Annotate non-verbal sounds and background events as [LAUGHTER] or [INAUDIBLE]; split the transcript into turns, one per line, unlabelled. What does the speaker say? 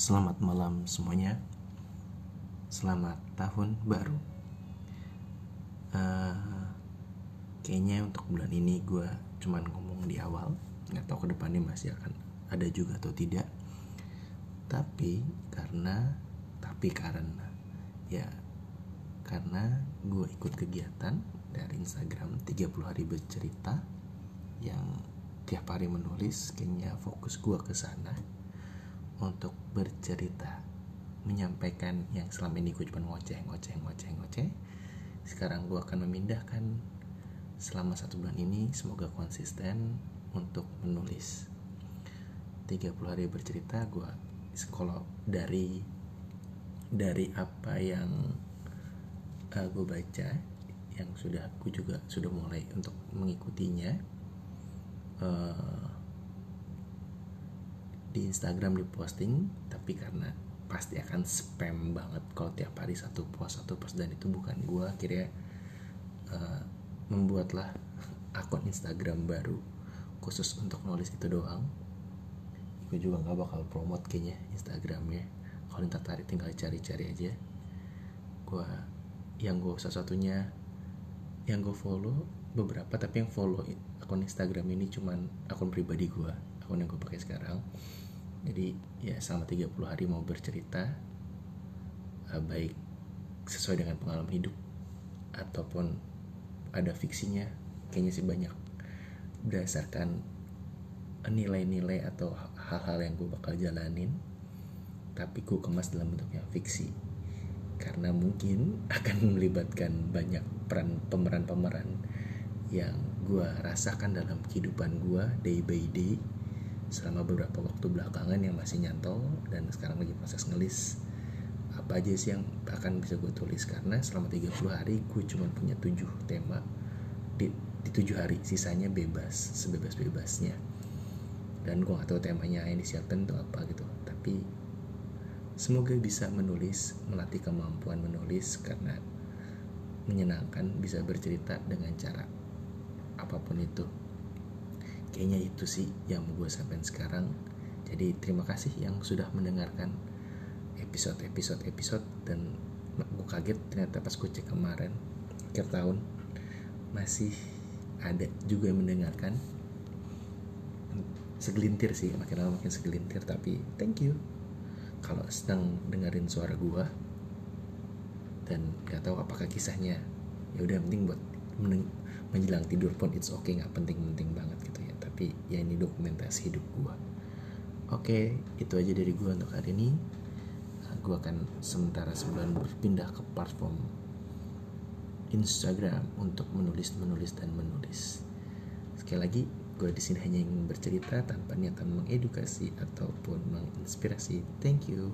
Selamat malam semuanya. Selamat tahun baru. Uh, kayaknya untuk bulan ini gue cuman ngomong di awal, nggak tahu ke depannya masih akan ada juga atau tidak. Tapi karena, tapi karena, ya karena gue ikut kegiatan dari Instagram 30 hari bercerita yang tiap hari menulis kayaknya fokus gue ke sana untuk bercerita menyampaikan yang selama ini gue cuma ngoceh ngoceh ngoceh ngoceh. Sekarang gue akan memindahkan selama satu bulan ini semoga konsisten untuk menulis. 30 hari bercerita gue sekolah dari dari apa yang uh, eh, gue baca yang sudah gue juga sudah mulai untuk mengikutinya uh, di Instagram di posting tapi karena pasti akan spam banget kalau tiap hari satu post satu post dan itu bukan gue akhirnya uh, membuatlah akun Instagram baru khusus untuk nulis itu doang. Gue juga nggak bakal promote kayaknya Instagramnya. Kalau tertarik tinggal cari-cari aja. Gue yang gue satu-satunya yang gue follow beberapa tapi yang follow akun Instagram ini cuman akun pribadi gue akun yang gue pakai sekarang. Jadi ya selama 30 hari mau bercerita uh, baik sesuai dengan pengalaman hidup ataupun ada fiksinya kayaknya sih banyak berdasarkan nilai-nilai atau hal-hal yang gue bakal jalanin tapi gue kemas dalam bentuk yang fiksi. Karena mungkin [LAUGHS] akan melibatkan banyak peran pemeran-pemeran yang gue rasakan dalam kehidupan gue day by day selama beberapa waktu belakangan yang masih nyantol dan sekarang lagi proses ngelis apa aja sih yang akan bisa gue tulis? Karena selama 30 hari gue cuma punya 7 tema di, di 7 hari. Sisanya bebas sebebas-bebasnya dan gue gak tahu temanya yang disiapkan itu apa gitu. Tapi semoga bisa menulis melatih kemampuan menulis karena menyenangkan bisa bercerita dengan cara apa pun itu kayaknya itu sih yang gue sampaikan sekarang. Jadi terima kasih yang sudah mendengarkan episode-episode episode dan gue kaget ternyata pas gue cek kemarin akhir tahun masih ada juga yang mendengarkan. Segelintir sih makin lama makin segelintir tapi thank you. Kalau sedang dengerin suara gue dan gak tahu apakah kisahnya ya udah penting buat menjelang tidur pun it's okay nggak penting-penting banget gitu ya tapi ya ini dokumentasi hidup gue oke itu aja dari gue untuk hari ini. Nah, gue akan sementara sebulan berpindah ke platform Instagram untuk menulis menulis dan menulis. Sekali lagi gue di sini hanya ingin bercerita tanpa niatan mengedukasi ataupun menginspirasi. Thank you